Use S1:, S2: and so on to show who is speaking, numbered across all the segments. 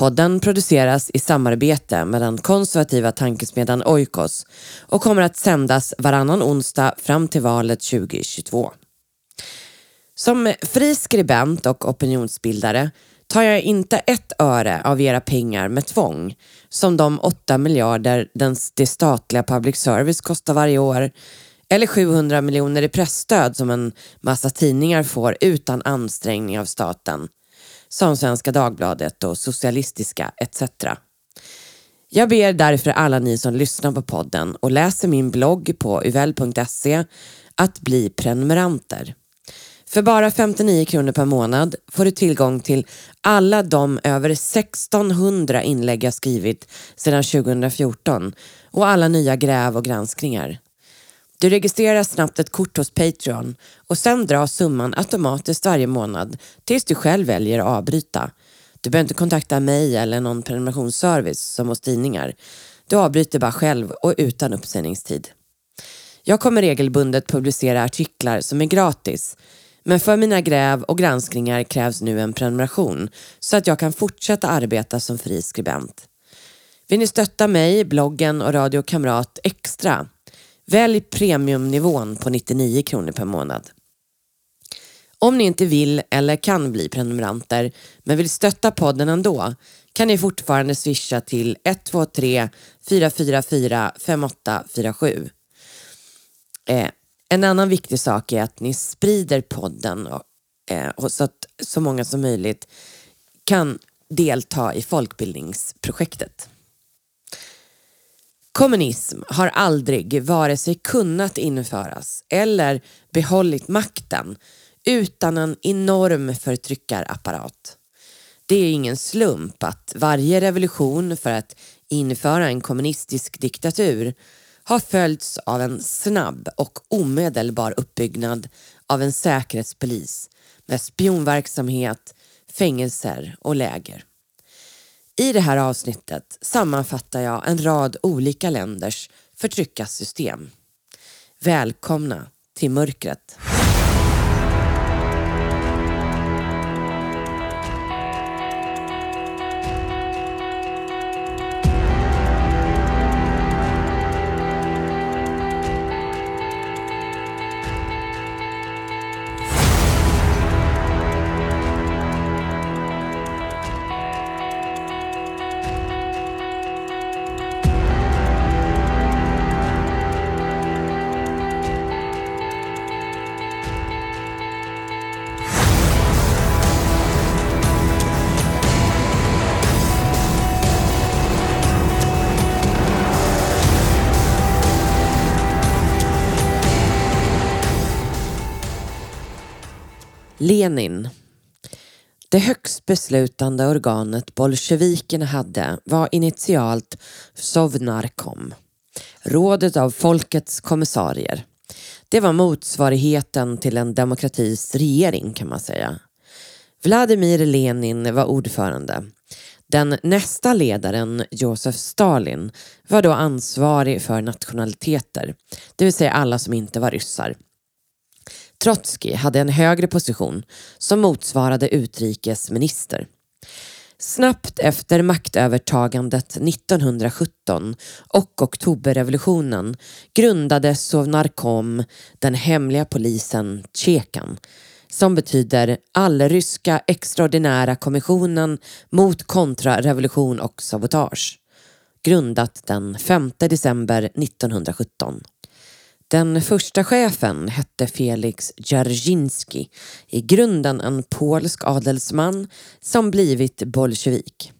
S1: Podden produceras i samarbete med den konservativa tankesmedjan Oikos och kommer att sändas varannan onsdag fram till valet 2022. Som fri skribent och opinionsbildare tar jag inte ett öre av era pengar med tvång som de 8 miljarder den, det statliga public service kostar varje år eller 700 miljoner i pressstöd som en massa tidningar får utan ansträngning av staten som Svenska Dagbladet och Socialistiska etc. Jag ber därför alla ni som lyssnar på podden och läser min blogg på uvell.se att bli prenumeranter. För bara 59 kronor per månad får du tillgång till alla de över 1600 inlägg jag skrivit sedan 2014 och alla nya gräv och granskningar. Du registrerar snabbt ett kort hos Patreon och sen dras summan automatiskt varje månad tills du själv väljer att avbryta. Du behöver inte kontakta mig eller någon prenumerationsservice som hos tidningar. Du avbryter bara själv och utan uppsägningstid. Jag kommer regelbundet publicera artiklar som är gratis men för mina gräv och granskningar krävs nu en prenumeration så att jag kan fortsätta arbeta som fri skribent. Vill ni stötta mig, bloggen och Radio Kamrat extra? Välj premiumnivån på 99 kronor per månad. Om ni inte vill eller kan bli prenumeranter men vill stötta podden ändå kan ni fortfarande swisha till 123 444 5847. Eh, en annan viktig sak är att ni sprider podden och, eh, så att så många som möjligt kan delta i folkbildningsprojektet. Kommunism har aldrig vare sig kunnat införas eller behållit makten utan en enorm förtryckarapparat. Det är ingen slump att varje revolution för att införa en kommunistisk diktatur har följts av en snabb och omedelbar uppbyggnad av en säkerhetspolis med spionverksamhet, fängelser och läger. I det här avsnittet sammanfattar jag en rad olika länders förtryckarsystem. Välkomna till mörkret. Lenin. Det högst beslutande organet bolsjevikerna hade var initialt Sovnarkom, rådet av folkets kommissarier. Det var motsvarigheten till en demokratis regering kan man säga. Vladimir Lenin var ordförande. Den nästa ledaren, Josef Stalin, var då ansvarig för nationaliteter, det vill säga alla som inte var ryssar. Trotskij hade en högre position som motsvarade utrikesminister. Snabbt efter maktövertagandet 1917 och oktoberrevolutionen grundade Sovnarkom den hemliga polisen Tjekan som betyder Allryska extraordinära kommissionen mot kontrarevolution och sabotage. Grundat den 5 december 1917. Den första chefen hette Felix Dzerzjinski, i grunden en polsk adelsman som blivit bolsjevik.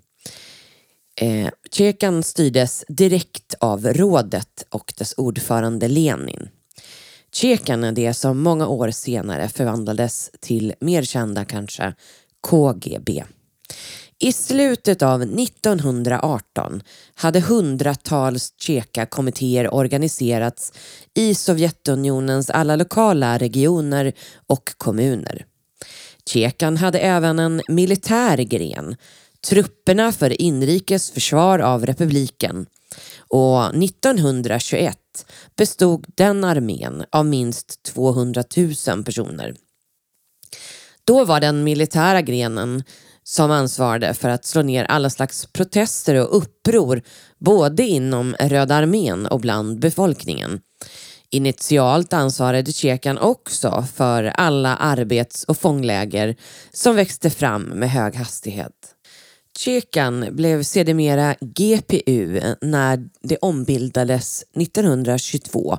S1: Eh, Tjekan styrdes direkt av rådet och dess ordförande Lenin. Tjekan är det som många år senare förvandlades till mer kända kanske KGB. I slutet av 1918 hade hundratals Tjeka-kommittéer organiserats i Sovjetunionens alla lokala regioner och kommuner. Tjekan hade även en militär gren, trupperna för inrikes försvar av republiken och 1921 bestod den armén av minst 200 000 personer. Då var den militära grenen som ansvarade för att slå ner alla slags protester och uppror både inom Röda armén och bland befolkningen. Initialt ansvarade Tjekan också för alla arbets och fångläger som växte fram med hög hastighet. Tjekan blev sedermera GPU när det ombildades 1922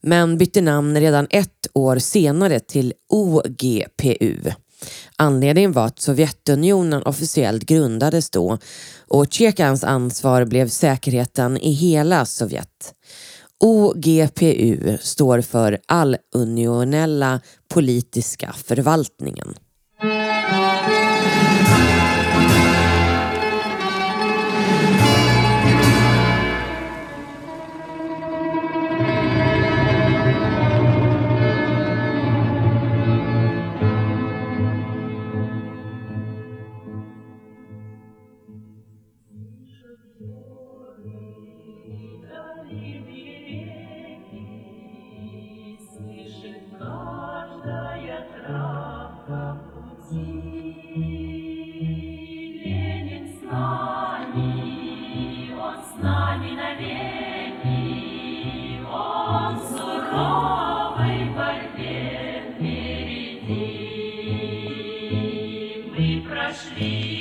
S1: men bytte namn redan ett år senare till OGPU. Anledningen var att Sovjetunionen officiellt grundades då och Tjekans ansvar blev säkerheten i hela Sovjet. OGPU står för Allunionella politiska förvaltningen. Ofta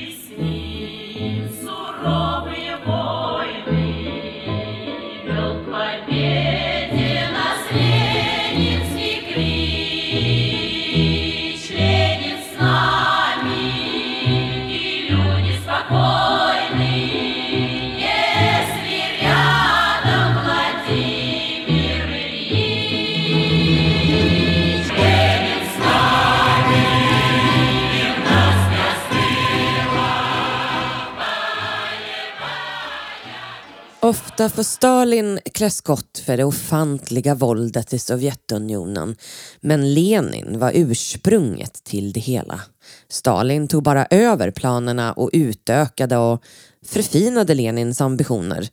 S1: Därför Stalin klä skott för det ofantliga våldet i Sovjetunionen men Lenin var ursprunget till det hela. Stalin tog bara över planerna och utökade och förfinade Lenins ambitioner.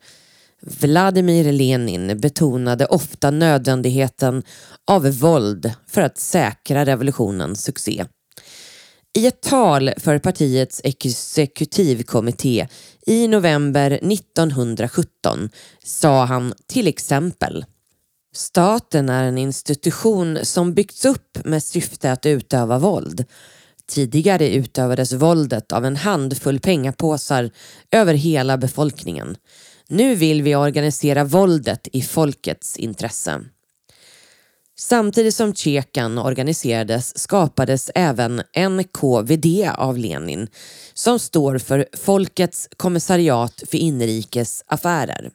S1: Vladimir Lenin betonade ofta nödvändigheten av våld för att säkra revolutionens succé. I ett tal för partiets exekutivkommitté i november 1917 sa han till exempel Staten är en institution som byggts upp med syfte att utöva våld. Tidigare utövades våldet av en handfull pengapåsar över hela befolkningen. Nu vill vi organisera våldet i folkets intresse. Samtidigt som Tjekan organiserades skapades även NKVD av Lenin som står för Folkets kommissariat för inrikes affärer.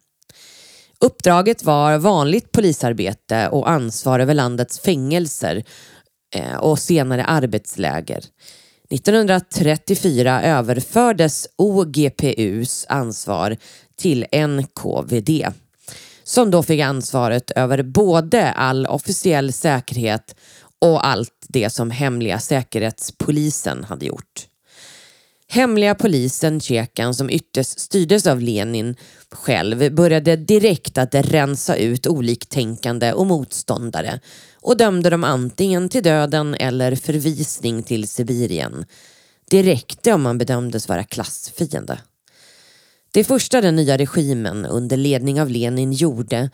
S1: Uppdraget var vanligt polisarbete och ansvar över landets fängelser eh, och senare arbetsläger. 1934 överfördes OGPUs ansvar till NKVD som då fick ansvaret över både all officiell säkerhet och allt det som hemliga säkerhetspolisen hade gjort. Hemliga polisen Tjekan som ytterst styrdes av Lenin själv började direkt att rensa ut oliktänkande och motståndare och dömde dem antingen till döden eller förvisning till Sibirien. Det räckte om man bedömdes vara klassfiende. Det första den nya regimen under ledning av Lenin gjorde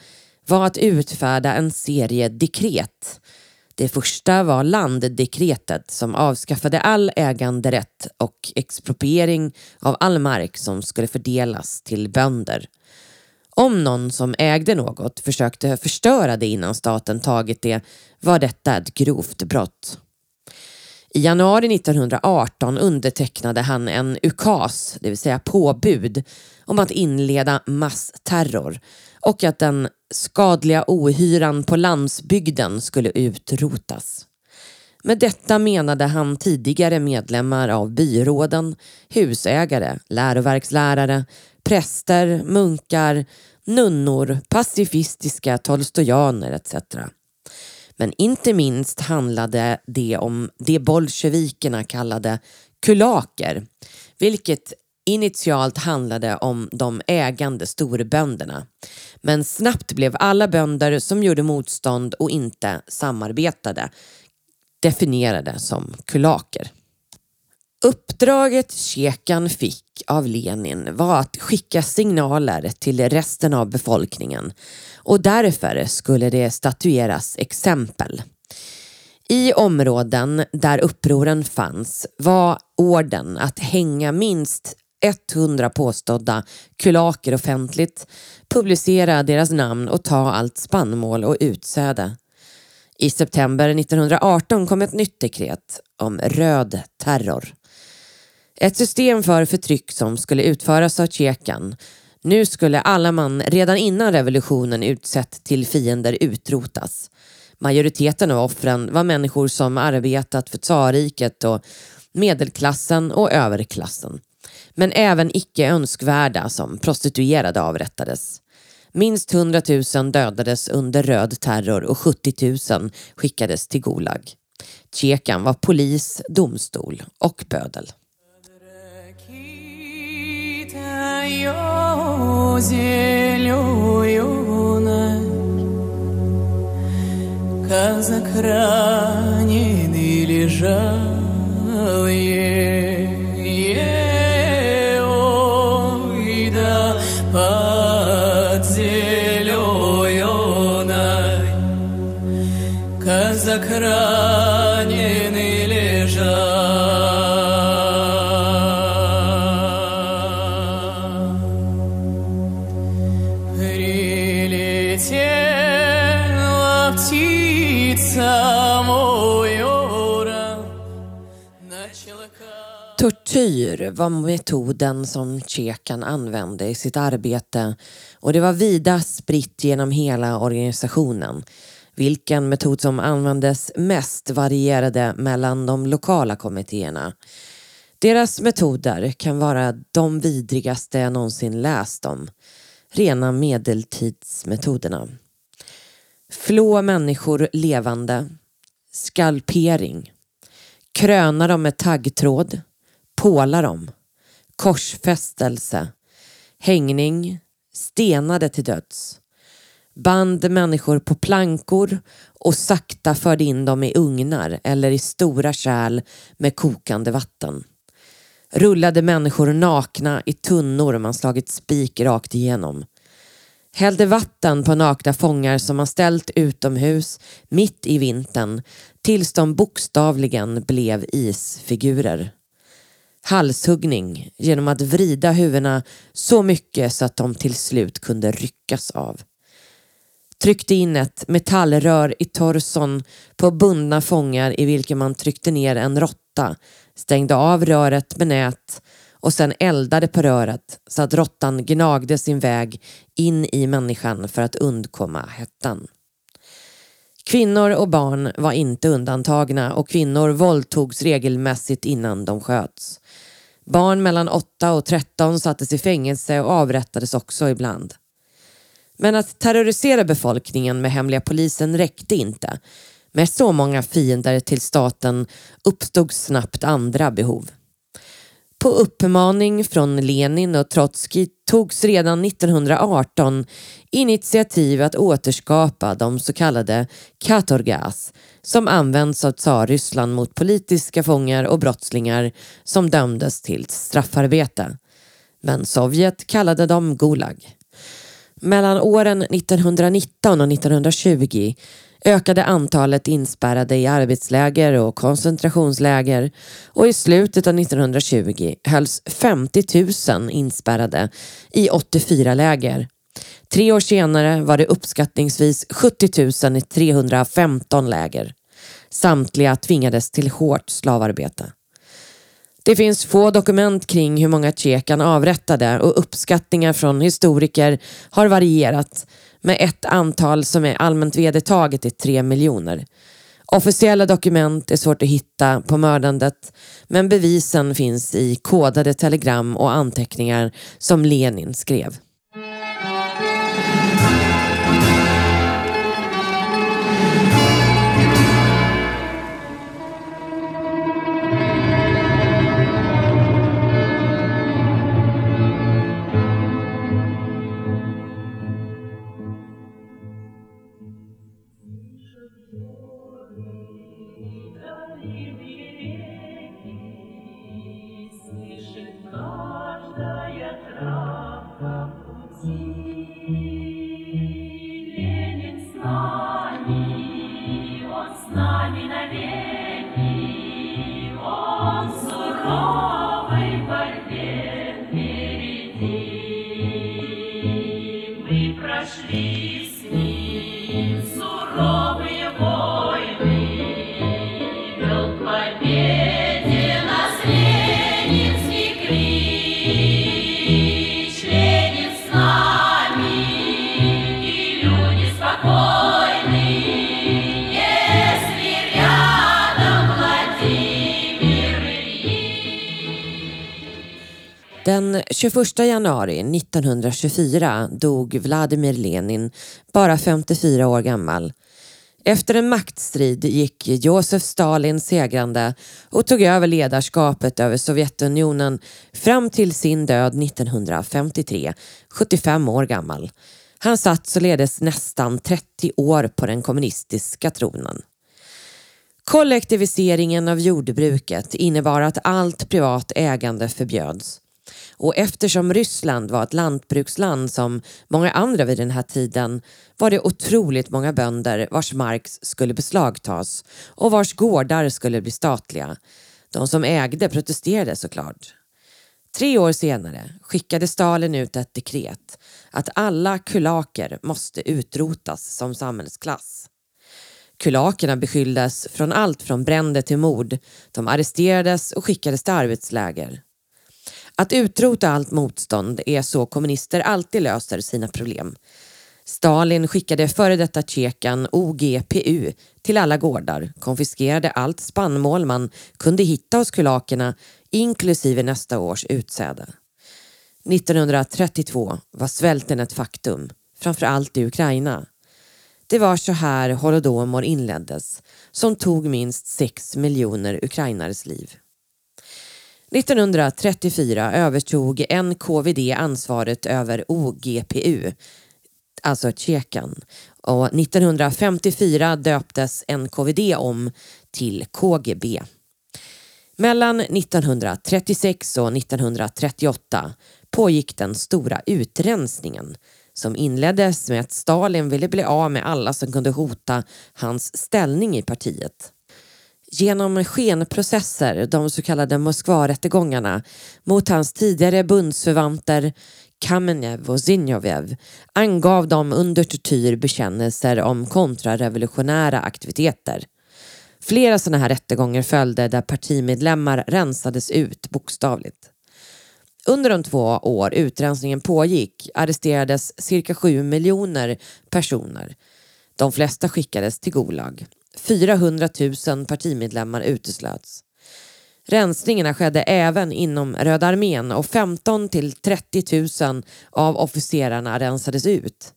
S1: var att utfärda en serie dekret. Det första var landdekretet som avskaffade all äganderätt och expropriering av all mark som skulle fördelas till bönder. Om någon som ägde något försökte förstöra det innan staten tagit det var detta ett grovt brott. I januari 1918 undertecknade han en ukas, det vill säga påbud, om att inleda massterror och att den skadliga ohyran på landsbygden skulle utrotas.
S2: Med detta menade han tidigare medlemmar av byråden, husägare, läroverkslärare, präster, munkar, nunnor, pacifistiska tolstojaner etc. Men inte minst handlade det om det bolsjevikerna kallade kulaker, vilket initialt handlade om de ägande storbönderna. Men snabbt blev alla bönder som gjorde motstånd och inte samarbetade definierade som kulaker. Uppdraget Tjekan fick av Lenin var att skicka signaler till resten av befolkningen och därför skulle det statueras exempel. I områden där upproren fanns var orden att hänga minst 100 påstådda kulaker offentligt, publicera deras namn och ta allt spannmål och utsäde. I september 1918 kom ett nytt dekret om röd terror. Ett system för förtryck som skulle utföras av Tjekan. Nu skulle alla man redan innan revolutionen utsett till fiender utrotas. Majoriteten av offren var människor som arbetat för tsarriket och medelklassen och överklassen. Men även icke önskvärda som prostituerade avrättades. Minst 100 000 dödades under röd terror och 70 000 skickades till Gulag. Tjekan var polis, domstol och bödel. мою зелю юность,
S1: Как захранены лежал ей. Казакрай Прилетела птица моя Tortyr var metoden som Tjekan använde i sitt arbete och det var vida spritt genom hela organisationen. Vilken metod som användes mest varierade mellan de lokala kommittéerna. Deras metoder kan vara de vidrigaste jag någonsin läst om. Rena medeltidsmetoderna. Flå människor levande. Skalpering. Kröna dem med taggtråd. Påla dem. Korsfästelse. Hängning. Stenade till döds band människor på plankor och sakta förde in dem i ugnar eller i stora kärl med kokande vatten. Rullade människor nakna i tunnor man slagit spik rakt igenom. Hällde vatten på nakna fångar som man ställt utomhus mitt i vintern tills de bokstavligen blev isfigurer. Halshuggning genom att vrida huvudena så mycket så att de till slut kunde ryckas av tryckte in ett metallrör i torson på bundna fångar i vilken man tryckte ner en råtta, stängde av röret med nät och sen eldade på röret så att råttan gnagde sin väg in i människan för att undkomma hettan. Kvinnor och barn var inte undantagna och kvinnor våldtogs regelmässigt innan de sköts. Barn mellan 8 och 13 sattes i fängelse och avrättades också ibland. Men att terrorisera befolkningen med hemliga polisen räckte inte. Med så många fiender till staten uppstod snabbt andra behov. På uppmaning från Lenin och Trotskij togs redan 1918 initiativ att återskapa de så kallade katorgas som används av Tsarryssland mot politiska fångar och brottslingar som dömdes till straffarbete. Men Sovjet kallade dem Gulag. Mellan åren 1919 och 1920 ökade antalet inspärrade i arbetsläger och koncentrationsläger och i slutet av 1920 hölls 50 000 inspärrade i 84 läger. Tre år senare var det uppskattningsvis 70 000 i 315 läger. Samtliga tvingades till hårt slavarbete. Det finns få dokument kring hur många tjekan avrättade och uppskattningar från historiker har varierat med ett antal som är allmänt vedertaget i tre miljoner. Officiella dokument är svårt att hitta på mördandet men bevisen finns i kodade telegram och anteckningar som Lenin skrev. Den 21 januari 1924 dog Vladimir Lenin, bara 54 år gammal. Efter en maktstrid gick Josef Stalin segrande och tog över ledarskapet över Sovjetunionen fram till sin död 1953, 75 år gammal. Han satt således nästan 30 år på den kommunistiska tronen. Kollektiviseringen av jordbruket innebar att allt privat ägande förbjöds. Och eftersom Ryssland var ett lantbruksland som många andra vid den här tiden var det otroligt många bönder vars mark skulle beslagtas och vars gårdar skulle bli statliga. De som ägde protesterade såklart. Tre år senare skickade Stalin ut ett dekret att alla kulaker måste utrotas som samhällsklass. Kulakerna beskylldes från allt från bränder till mord. De arresterades och skickades till arbetsläger. Att utrota allt motstånd är så kommunister alltid löser sina problem. Stalin skickade före detta Tjekan OGPU till alla gårdar, konfiskerade allt spannmål man kunde hitta hos kulakerna inklusive nästa års utsäde. 1932 var svälten ett faktum, framförallt i Ukraina. Det var så här Holodomor inleddes, som tog minst sex miljoner ukrainares liv. 1934 övertog NKVD ansvaret över OGPU, alltså Tjekan. Och 1954 döptes NKVD om till KGB. Mellan 1936 och 1938 pågick den stora utrensningen som inleddes med att Stalin ville bli av med alla som kunde hota hans ställning i partiet. Genom skenprocesser, de så kallade Moskvarättegångarna, mot hans tidigare bundsförvanter Kamenev och Zinjovev angav de under tortyr bekännelser om kontrarevolutionära aktiviteter. Flera sådana här rättegångar följde där partimedlemmar rensades ut bokstavligt. Under de två år utrensningen pågick arresterades cirka sju miljoner personer. De flesta skickades till Gulag. 400 000 partimedlemmar uteslöts. Rensningarna skedde även inom Röda armén och 15 till 30 000 av officerarna rensades ut.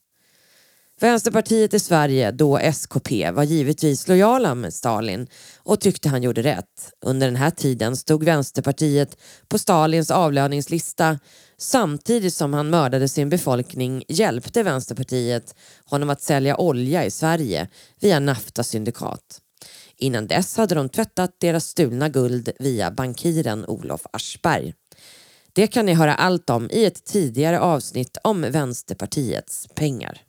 S1: Vänsterpartiet i Sverige, då SKP, var givetvis lojala med Stalin och tyckte han gjorde rätt. Under den här tiden stod Vänsterpartiet på Stalins avlöningslista samtidigt som han mördade sin befolkning hjälpte Vänsterpartiet honom att sälja olja i Sverige via Nafta-syndikat. Innan dess hade de tvättat deras stulna guld via bankiren Olof Aschberg. Det kan ni höra allt om i ett tidigare avsnitt om Vänsterpartiets pengar.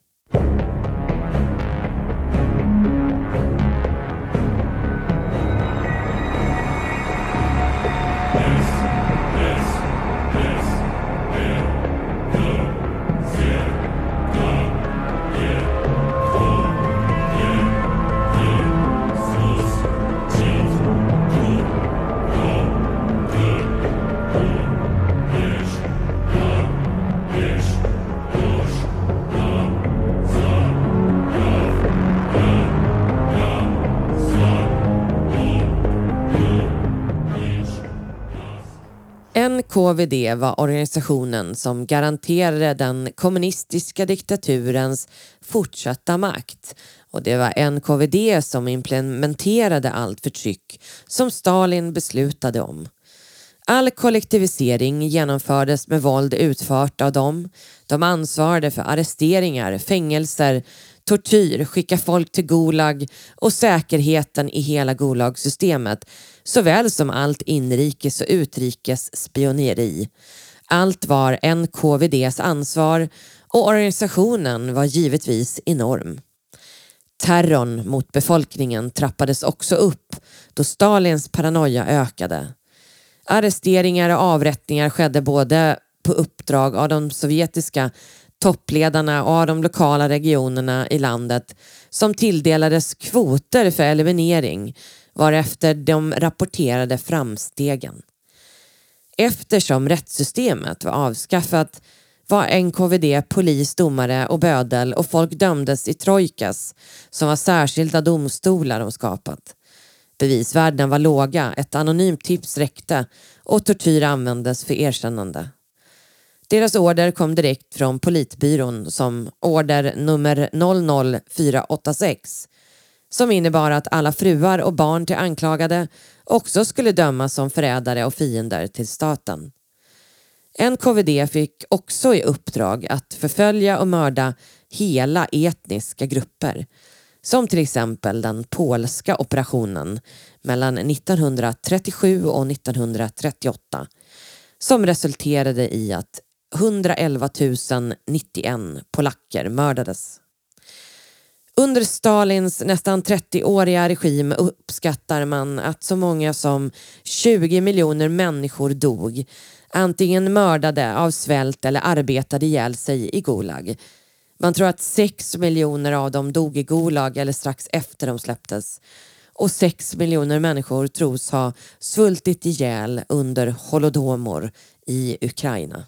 S1: NKVD var organisationen som garanterade den kommunistiska diktaturens fortsatta makt och det var NKVD som implementerade allt förtryck som Stalin beslutade om. All kollektivisering genomfördes med våld utfört av dem. De ansvarade för arresteringar, fängelser, tortyr, skicka folk till Gulag och säkerheten i hela Gulag-systemet såväl som allt inrikes och utrikes spioneri. Allt var NKVDs ansvar och organisationen var givetvis enorm. Terrorn mot befolkningen trappades också upp då Stalins paranoia ökade. Arresteringar och avrättningar skedde både på uppdrag av de sovjetiska toppledarna och av de lokala regionerna i landet som tilldelades kvoter för eliminering varefter de rapporterade framstegen. Eftersom rättssystemet var avskaffat var NKVD polis, domare och bödel och folk dömdes i trojkas som var särskilda domstolar de skapat. Bevisvärdena var låga, ett anonymt tips räckte och tortyr användes för erkännande. Deras order kom direkt från politbyrån som order nummer 00486 som innebar att alla fruar och barn till anklagade också skulle dömas som förrädare och fiender till staten. NKVD fick också i uppdrag att förfölja och mörda hela etniska grupper som till exempel den polska operationen mellan 1937 och 1938 som resulterade i att 111 091 polacker mördades. Under Stalins nästan 30-åriga regim uppskattar man att så många som 20 miljoner människor dog antingen mördade av svält eller arbetade ihjäl sig i Gulag. Man tror att 6 miljoner av dem dog i Gulag eller strax efter de släpptes och 6 miljoner människor tros ha svultit ihjäl under holodomor i Ukraina.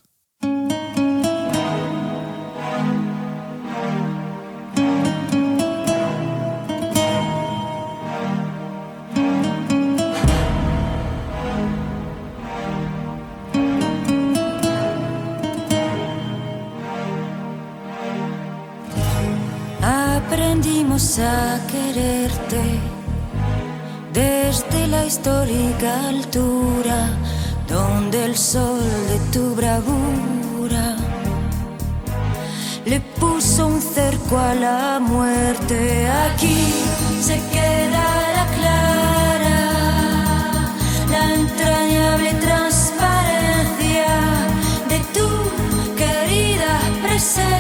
S3: A quererte desde la histórica altura donde el sol de tu bravura le puso un cerco a la muerte. Aquí se queda la clara, la entrañable transparencia de tu querida presencia.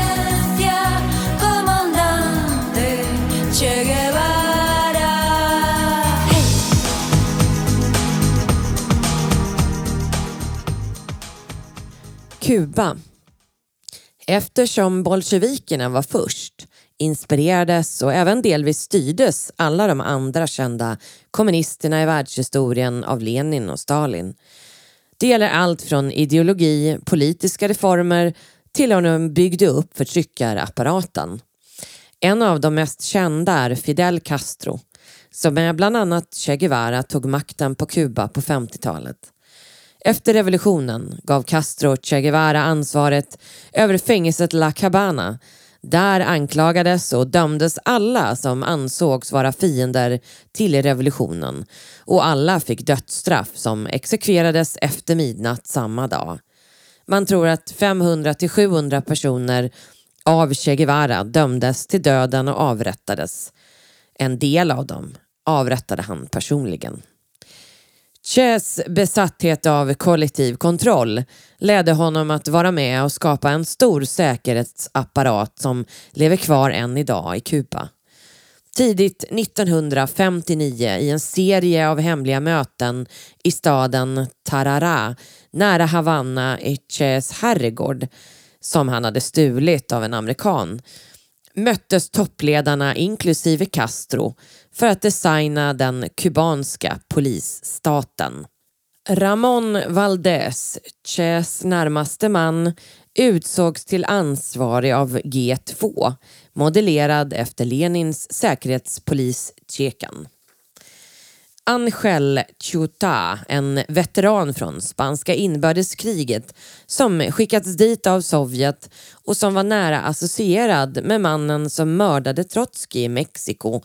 S1: Kuba. Eftersom bolsjevikerna var först inspirerades och även delvis styrdes alla de andra kända kommunisterna i världshistorien av Lenin och Stalin. Det gäller allt från ideologi, politiska reformer till hur de byggde upp förtryckarapparaten. En av de mest kända är Fidel Castro som med bland annat Che Guevara tog makten på Kuba på 50-talet. Efter revolutionen gav Castro Che Guevara ansvaret över fängelset La Cabana. Där anklagades och dömdes alla som ansågs vara fiender till revolutionen och alla fick dödsstraff som exekverades efter midnatt samma dag. Man tror att 500 till 700 personer av Che Guevara dömdes till döden och avrättades. En del av dem avrättade han personligen. Ches besatthet av kollektiv kontroll ledde honom att vara med och skapa en stor säkerhetsapparat som lever kvar än idag i Kuba. Tidigt 1959 i en serie av hemliga möten i staden Tarara nära Havanna i Ches herrgård som han hade stulit av en amerikan möttes toppledarna inklusive Castro för att designa den kubanska polisstaten. Ramon Valdez, Ches närmaste man, utsågs till ansvarig av G2, modellerad efter Lenins säkerhetspolis Tjekan. Angel Chuta, en veteran från spanska inbördeskriget som skickats dit av Sovjet och som var nära associerad med mannen som mördade Trotskij i Mexiko,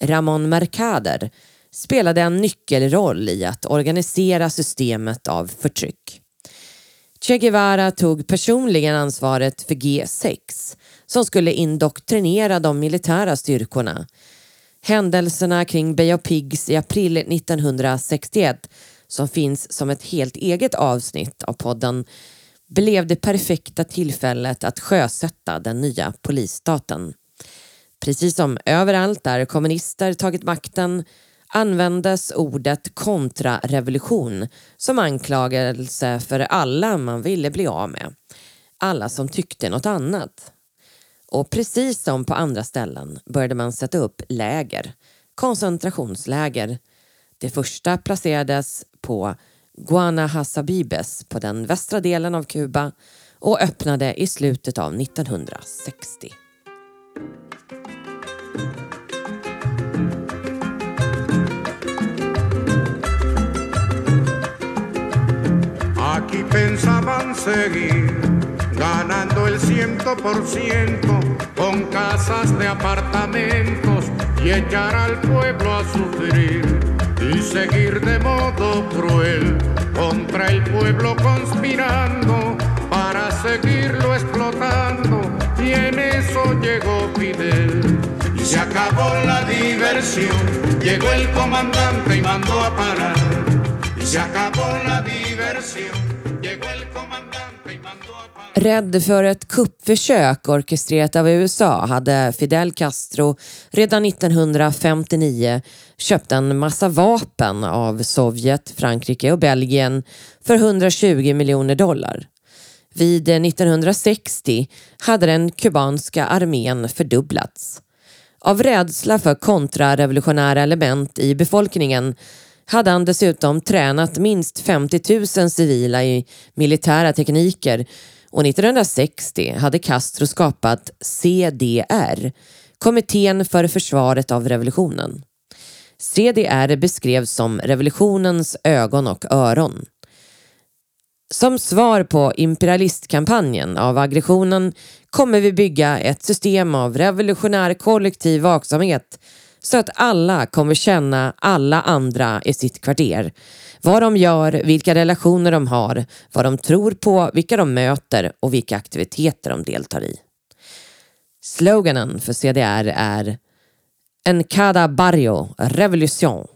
S1: Ramon Mercader, spelade en nyckelroll i att organisera systemet av förtryck. Che Guevara tog personligen ansvaret för G6 som skulle indoktrinera de militära styrkorna Händelserna kring Bay of Pigs i april 1961 som finns som ett helt eget avsnitt av podden blev det perfekta tillfället att sjösätta den nya polisstaten. Precis som överallt där kommunister tagit makten användes ordet kontrarevolution som anklagelse för alla man ville bli av med. Alla som tyckte något annat. Och precis som på andra ställen började man sätta upp läger, koncentrationsläger. Det första placerades på Guanahasabibes på den västra delen av Kuba och öppnade i slutet av 1960. Aquí pensaban seguir ganando el ciento por ciento con casas de apartamentos y echar al pueblo a sufrir y seguir de modo cruel contra el pueblo conspirando para seguirlo explotando y en eso llegó Fidel. Y se acabó la diversión, llegó el comandante y mandó a parar. Y se acabó la diversión, llegó el comandante y mandó a parar. Rädd för ett kuppförsök orkestrerat av USA hade Fidel Castro redan 1959 köpt en massa vapen av Sovjet, Frankrike och Belgien för 120 miljoner dollar. Vid 1960 hade den kubanska armén fördubblats. Av rädsla för kontrarevolutionära element i befolkningen hade han dessutom tränat minst 50 000 civila i militära tekniker och 1960 hade Castro skapat CDR, Kommittén för försvaret av revolutionen. CDR beskrevs som revolutionens ögon och öron. Som svar på imperialistkampanjen av aggressionen kommer vi bygga ett system av revolutionär kollektiv vaksamhet så att alla kommer känna alla andra i sitt kvarter. Vad de gör, vilka relationer de har, vad de tror på, vilka de möter och vilka aktiviteter de deltar i. Sloganen för CDR är En cada barrio revolution.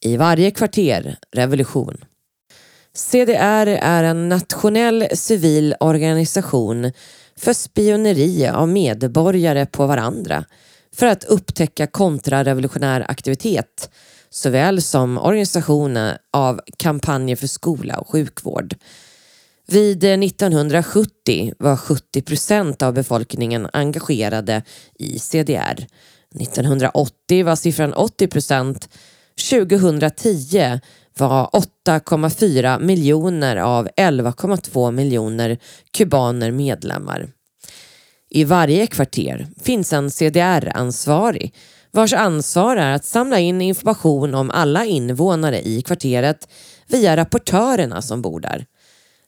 S1: I varje kvarter revolution. CDR är en nationell civil organisation för spioneri av medborgare på varandra för att upptäcka kontrarevolutionär aktivitet såväl som organisationen av kampanjer för skola och sjukvård. Vid 1970 var 70 procent av befolkningen engagerade i CDR. 1980 var siffran 80 procent. 2010 var 8,4 miljoner av 11,2 miljoner kubaner medlemmar. I varje kvarter finns en CDR-ansvarig vars ansvar är att samla in information om alla invånare i kvarteret via rapportörerna som bor där.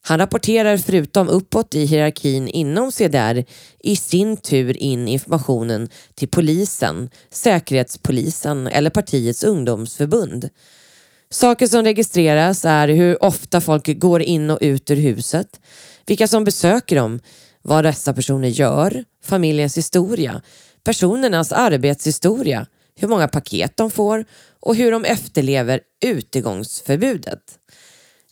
S1: Han rapporterar förutom uppåt i hierarkin inom CDR i sin tur in informationen till polisen, Säkerhetspolisen eller partiets ungdomsförbund. Saker som registreras är hur ofta folk går in och ut ur huset, vilka som besöker dem, vad dessa personer gör, familjens historia, personernas arbetshistoria, hur många paket de får och hur de efterlever utegångsförbudet.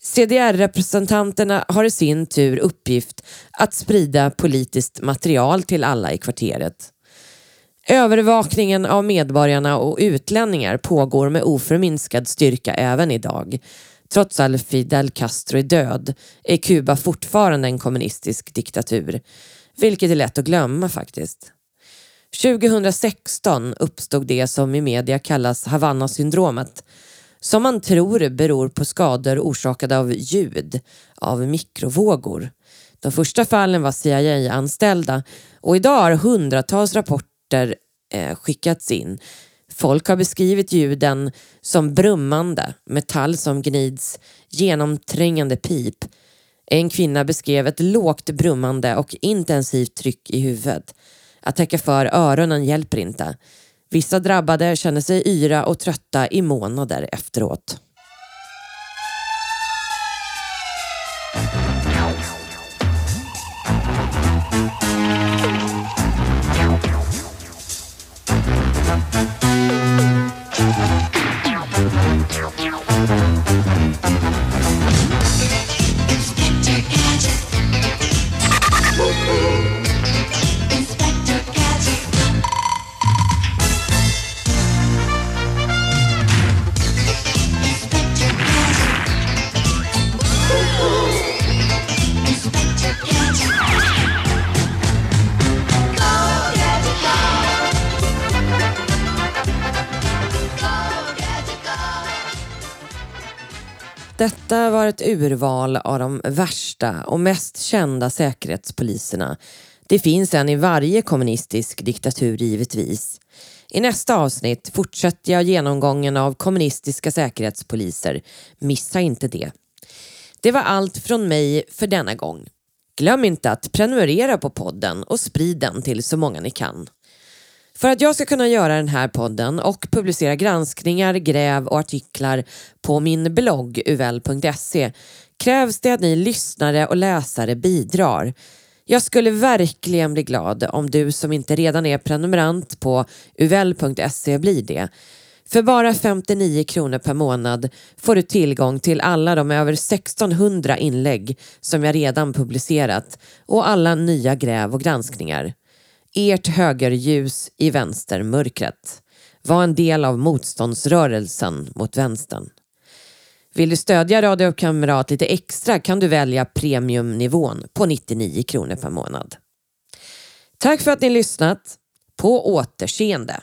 S1: CDR-representanterna har i sin tur uppgift att sprida politiskt material till alla i kvarteret. Övervakningen av medborgarna och utlänningar pågår med oförminskad styrka även idag. Trots att Fidel Castro är död är Kuba fortfarande en kommunistisk diktatur, vilket är lätt att glömma faktiskt. 2016 uppstod det som i media kallas Havanna-syndromet som man tror beror på skador orsakade av ljud, av mikrovågor. De första fallen var CIA-anställda och idag har hundratals rapporter rapporter eh, skickats in Folk har beskrivit ljuden som brummande, metall som gnids, genomträngande pip. En kvinna beskrev ett lågt brummande och intensivt tryck i huvudet. Att täcka för öronen hjälper inte. Vissa drabbade känner sig yra och trötta i månader efteråt. Detta var ett urval av de värsta och mest kända säkerhetspoliserna. Det finns en i varje kommunistisk diktatur givetvis. I nästa avsnitt fortsätter jag genomgången av kommunistiska säkerhetspoliser. Missa inte det. Det var allt från mig för denna gång. Glöm inte att prenumerera på podden och sprid den till så många ni kan. För att jag ska kunna göra den här podden och publicera granskningar, gräv och artiklar på min blogg uvl.se krävs det att ni lyssnare och läsare bidrar. Jag skulle verkligen bli glad om du som inte redan är prenumerant på uvl.se blir det. För bara 59 kronor per månad får du tillgång till alla de över 1600 inlägg som jag redan publicerat och alla nya gräv och granskningar. Ert högerljus i vänstermörkret var en del av motståndsrörelsen mot vänstern. Vill du stödja Radio Kamrat lite extra kan du välja premiumnivån på 99 kronor per månad. Tack för att ni lyssnat. På återseende.